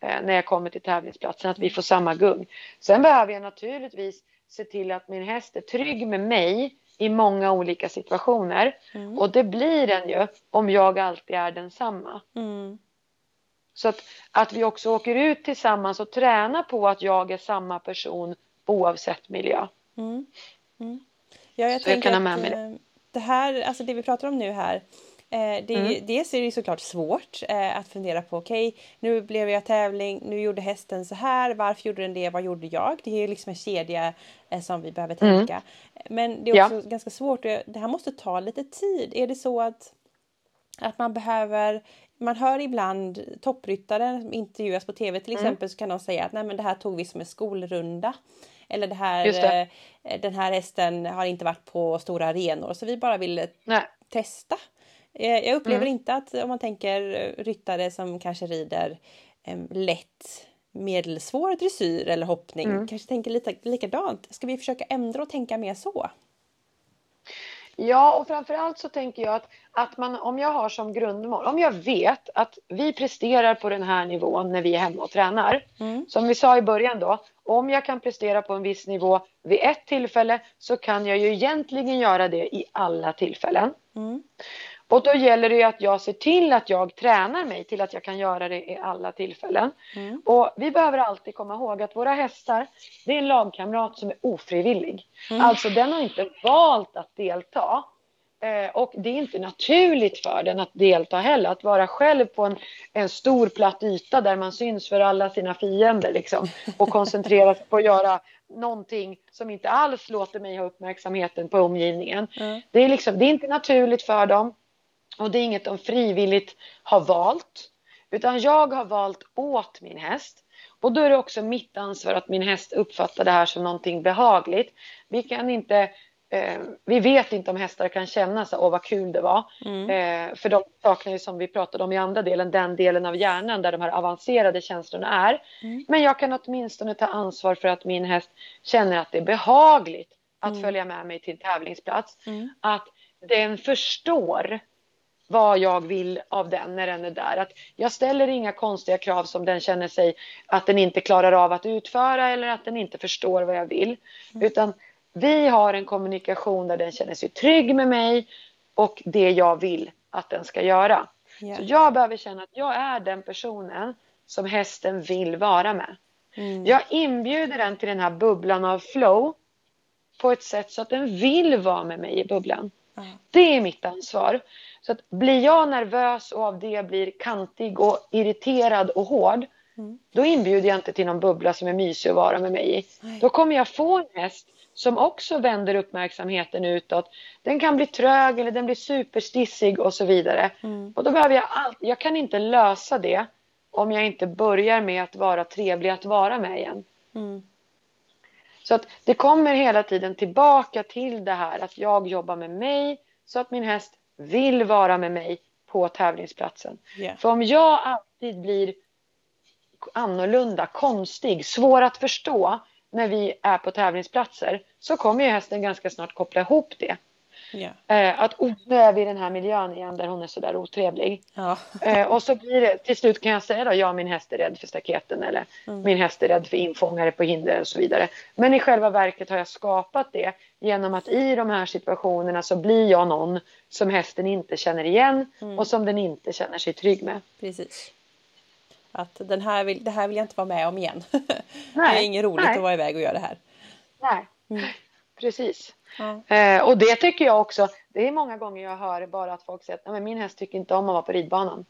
eh, när jag kommer till tävlingsplatsen, att vi får samma gung. Sen behöver jag naturligtvis se till att min häst är trygg med mig i många olika situationer. Mm. Och det blir den ju om jag alltid är densamma. Mm. Så att, att vi också åker ut tillsammans och tränar på att jag är samma person oavsett miljö. Mm. Mm. Ja, jag så tänker jag att det. Eh, det här, alltså det vi pratar om nu här, Eh, det, mm. Dels är det såklart svårt eh, att fundera på, okej, okay, nu blev jag tävling, nu gjorde hästen så här, varför gjorde den det, vad gjorde jag? Det är liksom en kedja eh, som vi behöver mm. tänka. Mm. Men det är också ja. ganska svårt, det här måste ta lite tid. Är det så att, att man behöver man hör ibland toppryttare intervjuas på tv till mm. exempel så kan de säga att nej men det här tog vi som en skolrunda. Eller det här, det. Eh, den här hästen har inte varit på stora arenor så vi bara ville nej. testa. Eh, jag upplever mm. inte att om man tänker ryttare som kanske rider eh, lätt medelsvår dressyr eller hoppning mm. kanske tänker lite likadant. Ska vi försöka ändra och tänka mer så? Ja, och framförallt så tänker jag att, att man, om jag har som grundmål, om jag vet att vi presterar på den här nivån när vi är hemma och tränar. Mm. Som vi sa i början då, om jag kan prestera på en viss nivå vid ett tillfälle så kan jag ju egentligen göra det i alla tillfällen. Mm. Och då gäller det att jag ser till att jag tränar mig till att jag kan göra det i alla tillfällen. Mm. Och vi behöver alltid komma ihåg att våra hästar, det är en lagkamrat som är ofrivillig. Mm. Alltså den har inte valt att delta. Eh, och det är inte naturligt för den att delta heller. Att vara själv på en, en stor platt yta där man syns för alla sina fiender liksom. Och koncentrera sig på att göra någonting som inte alls låter mig ha uppmärksamheten på omgivningen. Mm. Det, är liksom, det är inte naturligt för dem. Och det är inget de frivilligt har valt. Utan jag har valt åt min häst. Och då är det också mitt ansvar att min häst uppfattar det här som någonting behagligt. Vi kan inte eh, vi vet inte om hästar kan känna så åh vad kul det var. Mm. Eh, för de saknar ju som vi pratade om i andra delen, den delen av hjärnan där de här avancerade känslorna är. Mm. Men jag kan åtminstone ta ansvar för att min häst känner att det är behagligt att mm. följa med mig till tävlingsplats. Mm. Att den förstår vad jag vill av den när den är där. Att jag ställer inga konstiga krav som den känner sig att den inte klarar av att utföra eller att den inte förstår vad jag vill. Mm. Utan vi har en kommunikation där den känner sig trygg med mig och det jag vill att den ska göra. Yeah. Så jag behöver känna att jag är den personen som hästen vill vara med. Mm. Jag inbjuder den till den här bubblan av flow på ett sätt så att den vill vara med mig i bubblan. Mm. Det är mitt ansvar. Så att blir jag nervös och av det blir kantig och irriterad och hård, mm. då inbjuder jag inte till någon bubbla som är mysig att vara med mig i. Nej. Då kommer jag få en häst som också vänder uppmärksamheten utåt. Den kan bli trög eller den blir superstissig och så vidare. Mm. Och då behöver jag allt. Jag kan inte lösa det om jag inte börjar med att vara trevlig att vara med igen. Mm. Så att det kommer hela tiden tillbaka till det här att jag jobbar med mig så att min häst vill vara med mig på tävlingsplatsen. Yeah. För om jag alltid blir annorlunda, konstig, svår att förstå när vi är på tävlingsplatser så kommer ju hästen ganska snart koppla ihop det. Yeah. att oh, nu är vi i den här miljön igen där hon är sådär otrevlig. Ja. Eh, och så blir det, till slut kan jag säga då, ja min häst är rädd för staketen eller mm. min häst är rädd för infångare på hinder och så vidare. Men i själva verket har jag skapat det genom att i de här situationerna så blir jag någon som hästen inte känner igen mm. och som den inte känner sig trygg med. Precis. Att den här vill, det här vill jag inte vara med om igen. Nej, det är inget roligt nej. att vara iväg och göra det här. Nej, mm. Precis. Ja. Eh, och det tycker jag också. Det är många gånger jag hör bara att folk säger att min häst tycker inte om att vara på ridbanan.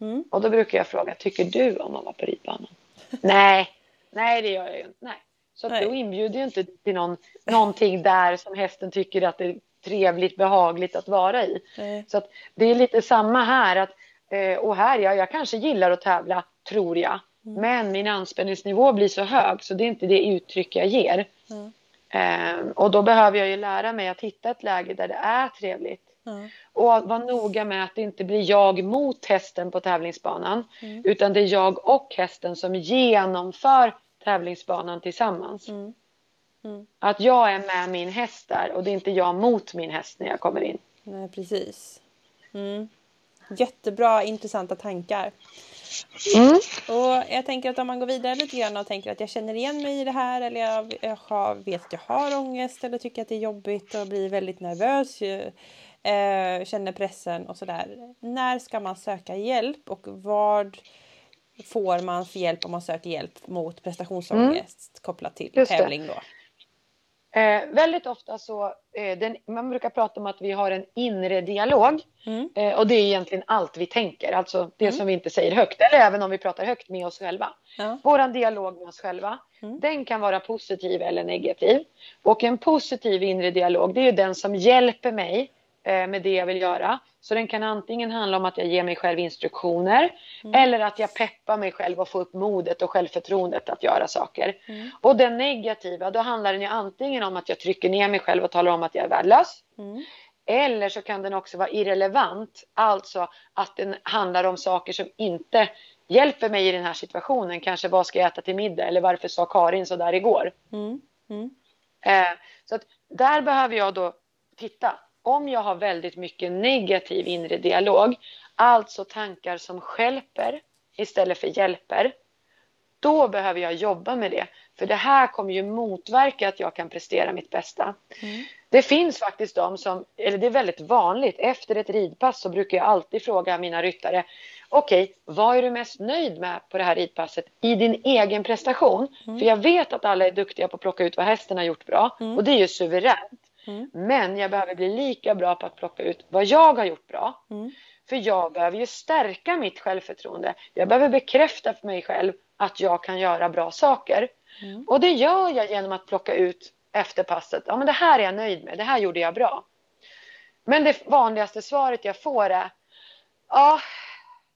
Mm. Och då brukar jag fråga, tycker du om att vara på ridbanan? nej, nej det gör jag ju inte. Nej. Så att då inbjuder jag inte till någon, någonting där som hästen tycker att det är trevligt, behagligt att vara i. Nej. Så att det är lite samma här. att eh, Och här, ja, jag kanske gillar att tävla, tror jag. Mm. Men min anspänningsnivå blir så hög så det är inte det uttryck jag ger. Mm. Eh, och då behöver jag ju lära mig att hitta ett läge där det är trevligt. Mm. Och vara noga med att det inte blir jag mot hästen på tävlingsbanan. Mm. Utan det är jag och hästen som genomför tävlingsbanan tillsammans. Mm. Mm. Att jag är med min häst där och det är inte jag mot min häst när jag kommer in. Nej, precis. Mm. Jättebra, intressanta tankar. Mm. Och jag tänker att om man går vidare lite grann och tänker att jag känner igen mig i det här eller jag, jag vet att jag har ångest eller tycker att det är jobbigt och blir väldigt nervös, eh, känner pressen och sådär. När ska man söka hjälp och vad får man för hjälp om man söker hjälp mot prestationsångest mm. kopplat till tävling då? Eh, väldigt ofta så, eh, den, man brukar prata om att vi har en inre dialog. Mm. Eh, och det är egentligen allt vi tänker, alltså det mm. som vi inte säger högt. Eller även om vi pratar högt med oss själva. Ja. Vår dialog med oss själva, mm. den kan vara positiv eller negativ. Och en positiv inre dialog, det är den som hjälper mig med det jag vill göra. Så den kan antingen handla om att jag ger mig själv instruktioner mm. eller att jag peppar mig själv och får upp modet och självförtroendet att göra saker. Mm. Och den negativa, då handlar den ju antingen om att jag trycker ner mig själv och talar om att jag är värdelös. Mm. Eller så kan den också vara irrelevant, alltså att den handlar om saker som inte hjälper mig i den här situationen. Kanske vad ska jag äta till middag eller varför sa Karin så där igår? Mm. Mm. Eh, så att där behöver jag då titta om jag har väldigt mycket negativ inre dialog, alltså tankar som skälper istället för hjälper, då behöver jag jobba med det. För det här kommer ju motverka att jag kan prestera mitt bästa. Mm. Det finns faktiskt de som, eller det är väldigt vanligt, efter ett ridpass så brukar jag alltid fråga mina ryttare, okej, okay, vad är du mest nöjd med på det här ridpasset i din egen prestation? Mm. För jag vet att alla är duktiga på att plocka ut vad hästen har gjort bra mm. och det är ju suveränt. Mm. Men jag behöver bli lika bra på att plocka ut vad jag har gjort bra. Mm. För jag behöver ju stärka mitt självförtroende. Jag behöver bekräfta för mig själv att jag kan göra bra saker. Mm. Och det gör jag genom att plocka ut efter passet. Ja, men det här är jag nöjd med. Det här gjorde jag bra. Men det vanligaste svaret jag får är ja,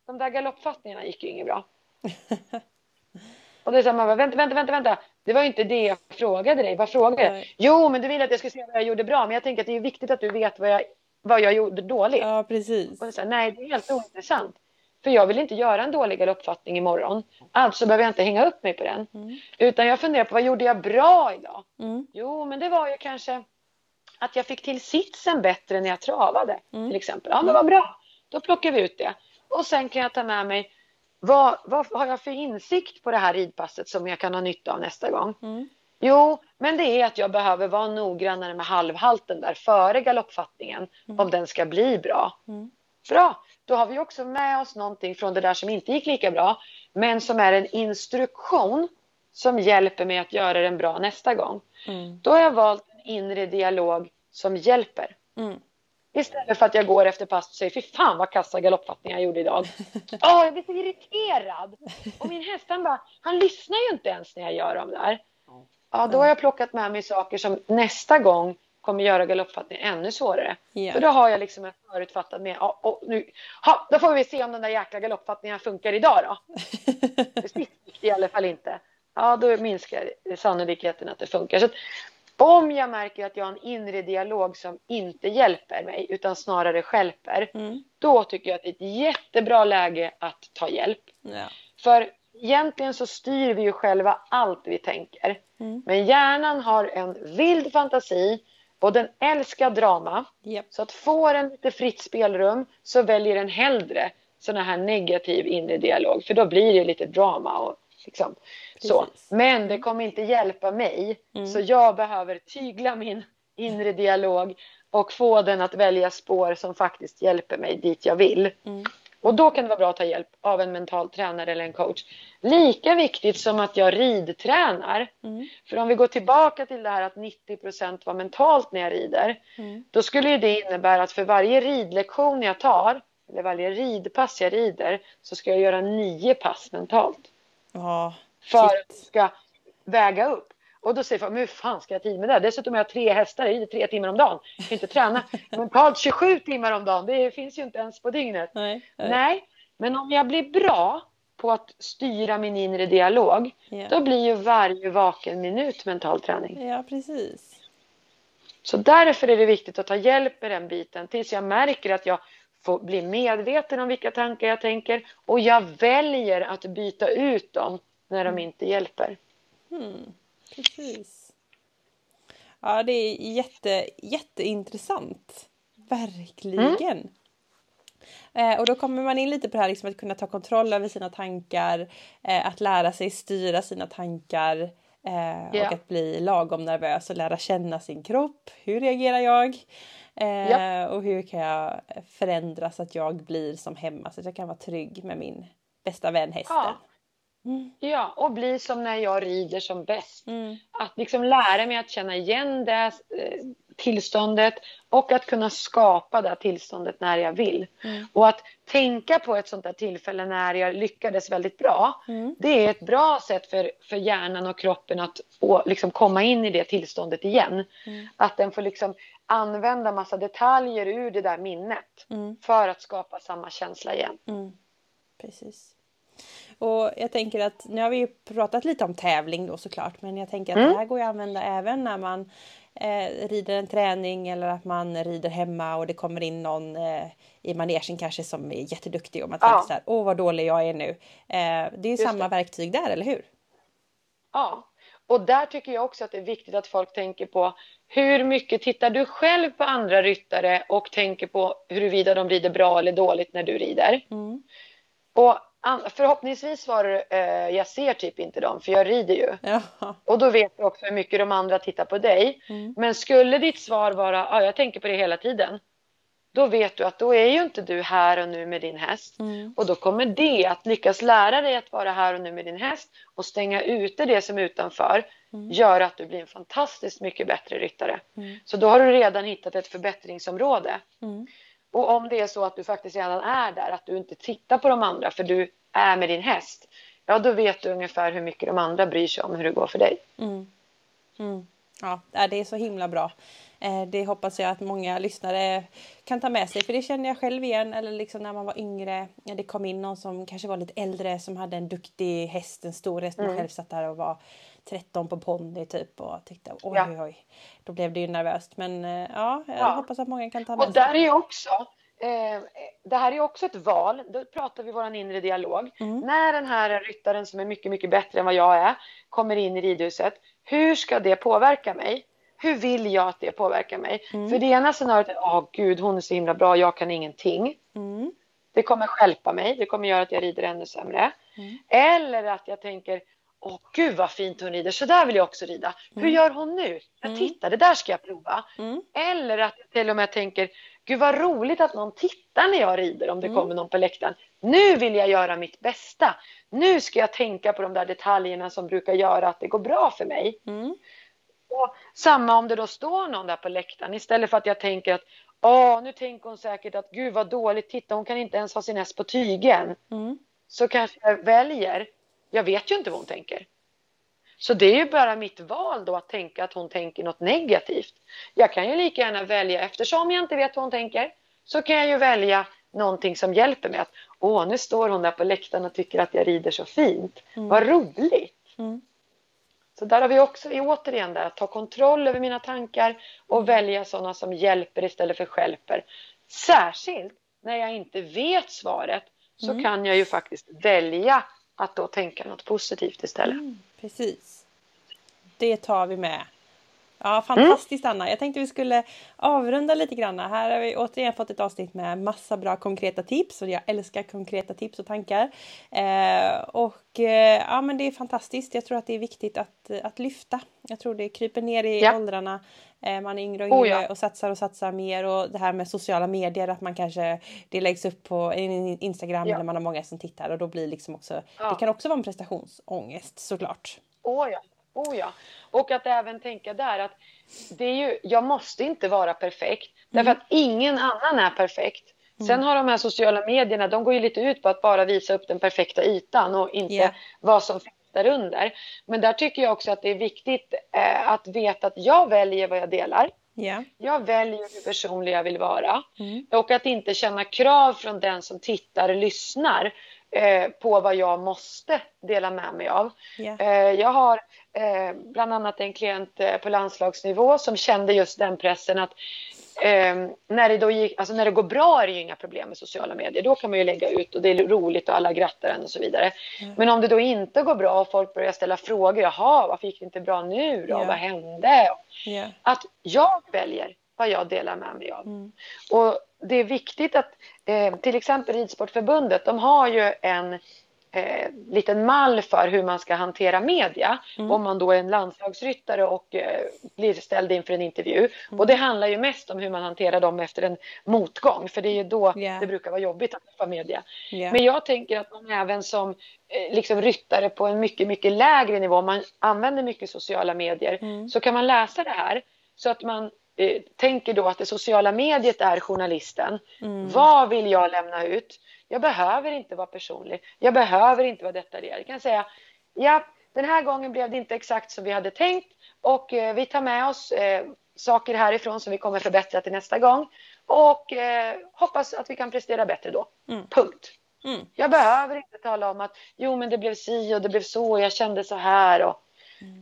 de där galoppfattningarna gick ju inget bra. Och det är så man bara, vänta, vänta, vänta, vänta. Det var inte det jag frågade dig. Vad frågade jag? Jo, men du vill att jag ska se vad jag gjorde bra. Men jag tänker att det är viktigt att du vet vad jag, vad jag gjorde dåligt. Ja, precis. Och så Nej, det är helt ointressant. För jag vill inte göra en dålig galoppfattning imorgon. Alltså behöver jag inte hänga upp mig på den. Mm. Utan jag funderar på vad gjorde jag bra idag? Mm. Jo, men det var ju kanske att jag fick till sitsen bättre när jag travade. Mm. Till exempel. Ja, men vad bra. Då plockar vi ut det. Och sen kan jag ta med mig vad, vad har jag för insikt på det här ridpasset som jag kan ha nytta av nästa gång? Mm. Jo, men det är att jag behöver vara noggrannare med halvhalten där före galoppfattningen mm. om den ska bli bra. Mm. Bra, då har vi också med oss någonting från det där som inte gick lika bra men som är en instruktion som hjälper mig att göra den bra nästa gång. Mm. Då har jag valt en inre dialog som hjälper. Mm. Istället för att jag går efter passet och säger fy fan vad kassa galoppfattningar jag gjorde idag. Åh, oh, jag blir så irriterad. Och min häst han bara, han lyssnar ju inte ens när jag gör dem där. Ja, då har jag plockat med mig saker som nästa gång kommer göra galoppfattningen ännu svårare. Yeah. För då har jag liksom en förutfattad med, ja, och nu, ha, då får vi se om den där jäkla galoppfattningen funkar idag då. Det sitter i alla fall inte. Ja, då minskar sannolikheten att det funkar. Så om jag märker att jag har en inre dialog som inte hjälper mig utan snarare skälper, mm. då tycker jag att det är ett jättebra läge att ta hjälp. Ja. För egentligen så styr vi ju själva allt vi tänker. Mm. Men hjärnan har en vild fantasi och den älskar drama. Yep. Så att får den lite fritt spelrum så väljer den hellre sån här negativ inre dialog för då blir det lite drama och liksom så. Men det kommer inte hjälpa mig. Mm. Så jag behöver tygla min inre dialog och få den att välja spår som faktiskt hjälper mig dit jag vill. Mm. Och då kan det vara bra att ta hjälp av en mental tränare eller en coach. Lika viktigt som att jag ridtränar. Mm. För om vi går tillbaka till det här att 90% var mentalt när jag rider. Mm. Då skulle det innebära att för varje ridlektion jag tar, eller varje ridpass jag rider, så ska jag göra nio pass mentalt. Oh, för att ska väga upp. Och då säger folk, men hur fan ska jag tid med det? Dessutom har jag tre hästar, rider tre timmar om dagen. Jag kan inte träna mentalt 27 timmar om dagen. Det finns ju inte ens på dygnet. Nej, nej. nej men om jag blir bra på att styra min inre dialog, yeah. då blir ju varje vaken minut mental träning. Ja, precis. Så därför är det viktigt att ta hjälp med den biten tills jag märker att jag får bli medveten om vilka tankar jag tänker och jag väljer att byta ut dem när de mm. inte hjälper. Hmm. Precis. Ja, det är jätte, jätteintressant. Verkligen. Mm. Eh, och då kommer man in lite på det här liksom att kunna ta kontroll över sina tankar, eh, att lära sig styra sina tankar eh, yeah. och att bli lagom nervös och lära känna sin kropp. Hur reagerar jag? Yeah. Och hur kan jag förändra så att jag blir som hemma, så att jag kan vara trygg med min bästa vän hästen. Ja. Mm. Ja, och bli som när jag rider som bäst. Mm. Att liksom lära mig att känna igen det eh, tillståndet och att kunna skapa det tillståndet när jag vill. Mm. Och att tänka på ett sånt där tillfälle när jag lyckades väldigt bra. Mm. Det är ett bra sätt för, för hjärnan och kroppen att få, liksom komma in i det tillståndet igen. Mm. Att den får liksom använda massa detaljer ur det där minnet mm. för att skapa samma känsla igen. Mm. Precis. Och jag tänker att nu har vi ju pratat lite om tävling då såklart men jag tänker att mm. det här går ju att använda även när man eh, rider en träning eller att man rider hemma och det kommer in någon eh, i manegen kanske som är jätteduktig och man ja. tänker så här, åh vad dålig jag är nu. Eh, det är ju Just samma det. verktyg där, eller hur? Ja, och där tycker jag också att det är viktigt att folk tänker på hur mycket tittar du själv på andra ryttare och tänker på huruvida de rider bra eller dåligt när du rider. Mm. Och Förhoppningsvis var det, eh, jag ser typ inte dem för jag rider ju. Ja. Och då vet du också hur mycket de andra tittar på dig. Mm. Men skulle ditt svar vara, ah, jag tänker på det hela tiden. Då vet du att då är ju inte du här och nu med din häst. Mm. Och då kommer det att lyckas lära dig att vara här och nu med din häst och stänga ute det som är utanför. Mm. Gör att du blir en fantastiskt mycket bättre ryttare. Mm. Så då har du redan hittat ett förbättringsområde. Och om det är så att du faktiskt redan är där, att du inte tittar på de andra för du är med din häst. Ja, då vet du ungefär hur mycket de andra bryr sig om hur det går för dig. Mm. Mm. Ja, det är så himla bra. Eh, det hoppas jag att många lyssnare kan ta med sig för det känner jag själv igen eller liksom när man var yngre när det kom in någon som kanske var lite äldre som hade en duktig häst, en stor häst. Man mm. själv satt där och var 13 på ponny typ och tyckte oj ja. oj oj. Då blev det ju nervöst men eh, ja, jag ja. hoppas att många kan ta med sig. Och där är också eh, det här är också ett val. Då pratar vi vår inre dialog. Mm. När den här ryttaren som är mycket, mycket bättre än vad jag är kommer in i ridhuset. Hur ska det påverka mig? Hur vill jag att det påverkar mig? Mm. För det ena scenariot är, åh oh, gud, hon är så himla bra, jag kan ingenting. Mm. Det kommer skälpa mig, det kommer göra att jag rider ännu sämre. Mm. Eller att jag tänker, åh gud vad fint hon rider, så där vill jag också rida. Hur mm. gör hon nu? Jag mm. tittar, det där ska jag prova. Mm. Eller att jag till och med tänker, gud vad roligt att någon tittar när jag rider om det mm. kommer någon på läktaren. Nu vill jag göra mitt bästa. Nu ska jag tänka på de där detaljerna som brukar göra att det går bra för mig. Mm. Och samma om det då står någon där på läktaren istället för att jag tänker att Åh, nu tänker hon säkert att gud vad dåligt, titta hon kan inte ens ha sin häst på tygen. Mm. Så kanske jag väljer jag vet ju inte vad hon tänker. Så det är ju bara mitt val då att tänka att hon tänker något negativt. Jag kan ju lika gärna välja, eftersom jag inte vet vad hon tänker, så kan jag ju välja någonting som hjälper mig. Att åh, nu står hon där på läktaren och tycker att jag rider så fint. Mm. Vad roligt! Mm. Så där har vi också återigen där att ta kontroll över mina tankar och välja sådana som hjälper istället för skälper. Särskilt när jag inte vet svaret så mm. kan jag ju faktiskt välja att då tänka något positivt istället. Mm, precis. Det tar vi med. Ja, fantastiskt mm. Anna. Jag tänkte vi skulle avrunda lite grann. Här har vi återigen fått ett avsnitt med massa bra konkreta tips och jag älskar konkreta tips och tankar. Eh, och eh, ja, men det är fantastiskt. Jag tror att det är viktigt att, att lyfta. Jag tror det kryper ner i ja. åldrarna Eh, man är yngre och yngre oh ja. och satsar och satsar mer och det här med sociala medier att man kanske det läggs upp på Instagram ja. när man har många som tittar och då blir liksom också ja. det kan också vara en prestationsångest såklart. Åh oh ja, oh ja. Och att även tänka där att det är ju, jag måste inte vara perfekt därför mm. att ingen annan är perfekt. Mm. Sen har de här sociala medierna, de går ju lite ut på att bara visa upp den perfekta ytan och inte yeah. vad som finns där under. Men där tycker jag också att det är viktigt eh, att veta att jag väljer vad jag delar. Yeah. Jag väljer hur personlig jag vill vara. Mm. Och att inte känna krav från den som tittar och lyssnar eh, på vad jag måste dela med mig av. Yeah. Eh, jag har eh, bland annat en klient eh, på landslagsnivå som kände just den pressen att Eh, när, det då gick, alltså när det går bra är det ju inga problem med sociala medier. Då kan man ju lägga ut och det är roligt och alla grattar en och så vidare. Mm. Men om det då inte går bra och folk börjar ställa frågor. Jaha, varför gick det inte bra nu då? Yeah. Vad hände? Yeah. Att jag väljer vad jag delar med mig av. Mm. Och det är viktigt att eh, till exempel Ridsportförbundet, de har ju en eh, liten mall för hur man ska hantera media mm. om man då är en landslagsryttare och eh, blir ställd inför en intervju. Mm. Och det handlar ju mest om hur man hanterar dem efter en motgång för det är ju då yeah. det brukar vara jobbigt att träffa media. Yeah. Men jag tänker att man även som eh, liksom ryttare på en mycket, mycket lägre nivå, om man använder mycket sociala medier, mm. så kan man läsa det här så att man eh, tänker då att det sociala mediet är journalisten. Mm. Vad vill jag lämna ut? Jag behöver inte vara personlig. Jag behöver inte vara detaljerad. Jag kan säga, ja, den här gången blev det inte exakt som vi hade tänkt och eh, vi tar med oss eh, saker härifrån som vi kommer förbättra till nästa gång och eh, hoppas att vi kan prestera bättre då. Mm. Punkt. Mm. Jag behöver inte tala om att jo, men det blev si och det blev så och jag kände så här. Och.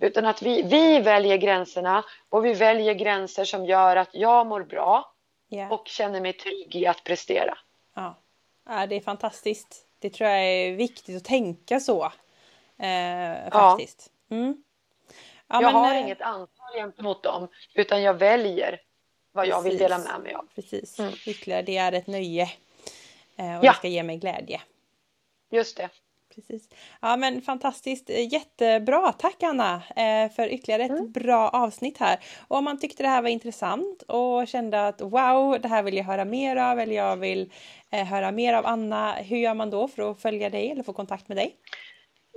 Utan att vi, vi väljer gränserna och vi väljer gränser som gör att jag mår bra yeah. och känner mig trygg i att prestera. Ja. Ja, det är fantastiskt. Det tror jag är viktigt att tänka så. Eh, faktiskt. Ja. Mm. Ja, jag men, har äh... inget ansvar gentemot dem utan jag väljer vad Precis. jag vill dela med mig av. Precis, mm. ytterligare det är ett nöje. Eh, och ja. det ska ge mig glädje. Just det. Precis. Ja men fantastiskt, jättebra. Tack Anna eh, för ytterligare ett mm. bra avsnitt här. Och om man tyckte det här var intressant och kände att wow, det här vill jag höra mer av eller jag vill eh, höra mer av Anna. Hur gör man då för att följa dig eller få kontakt med dig?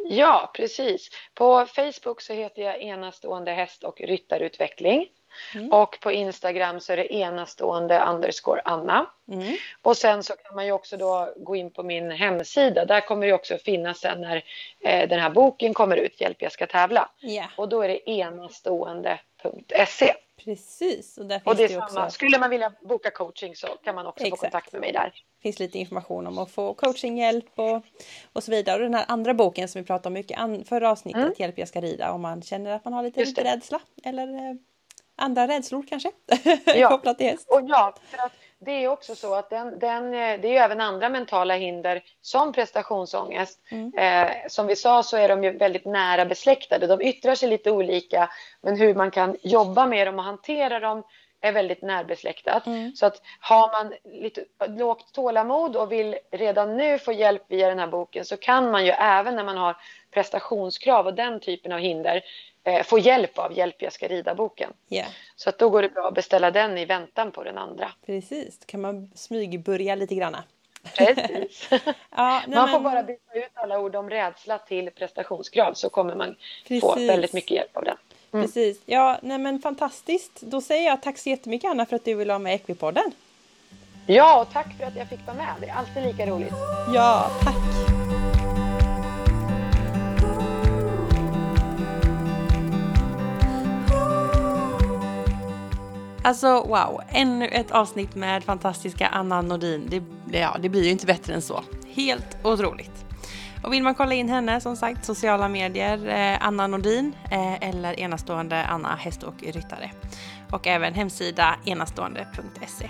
Ja, precis. På Facebook så heter jag enastående häst och ryttarutveckling. Mm. Och på Instagram så är det enastående underscore Anna. Mm. Och sen så kan man ju också då gå in på min hemsida. Där kommer det också finnas sen när eh, den här boken kommer ut, Hjälp jag ska tävla. Yeah. Och då är det enastående.se. Precis. Och, där finns och det, det också... Skulle man vilja boka coaching så kan man också Exakt. få kontakt med mig där. Det finns lite information om att få coachinghjälp och, och så vidare. Och den här andra boken som vi pratade om mycket förra avsnittet, mm. Hjälp jag ska rida, om man känner att man har lite, lite rädsla eller eh, andra rädslor kanske ja. kopplat till häst. Och ja, för att det är också så att den, den, eh, det är även andra mentala hinder som prestationsångest. Mm. Eh, som vi sa så är de ju väldigt nära besläktade. De yttrar sig lite olika men hur man kan jobba med dem och hantera dem är väldigt närbesläktat. Mm. Så att har man lite lågt tålamod och vill redan nu få hjälp via den här boken så kan man ju även när man har prestationskrav och den typen av hinder eh, få hjälp av Hjälp jag ska rida-boken. Yeah. Så att då går det bra att beställa den i väntan på den andra. Precis, då kan man smygbörja lite granna. Precis. ja, nej, man får men... bara byta ut alla ord om rädsla till prestationskrav så kommer man Precis. få väldigt mycket hjälp av den. Mm. Precis. Ja, nej men fantastiskt. Då säger jag tack så jättemycket Anna för att du vill vara med Equipodden. Ja, och tack för att jag fick vara med. Det är alltid lika roligt. Ja, tack. Alltså wow, ännu ett avsnitt med fantastiska Anna Nordin. Det, ja, det blir ju inte bättre än så. Helt otroligt. Och vill man kolla in henne, som sagt, sociala medier, eh, Anna Nordin eh, eller enastående Anna Häst och Ryttare. Och även hemsida enastående.se.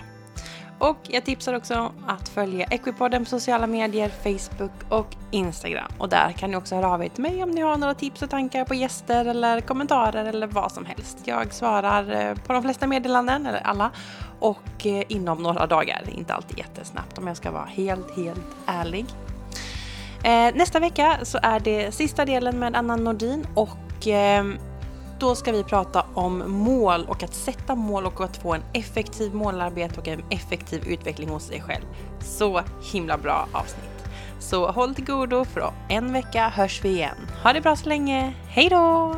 Och jag tipsar också om att följa Equipodden på sociala medier, Facebook och Instagram. Och där kan ni också höra av er till mig om ni har några tips och tankar på gäster eller kommentarer eller vad som helst. Jag svarar eh, på de flesta meddelanden, eller alla, och eh, inom några dagar. Inte alltid jättesnabbt om jag ska vara helt, helt ärlig. Eh, nästa vecka så är det sista delen med Anna Nordin och då ska vi prata om mål och att sätta mål och att få en effektiv målarbete och en effektiv utveckling hos sig själv. Så himla bra avsnitt. Så håll till godo för en vecka hörs vi igen. Ha det bra så länge. Hej då!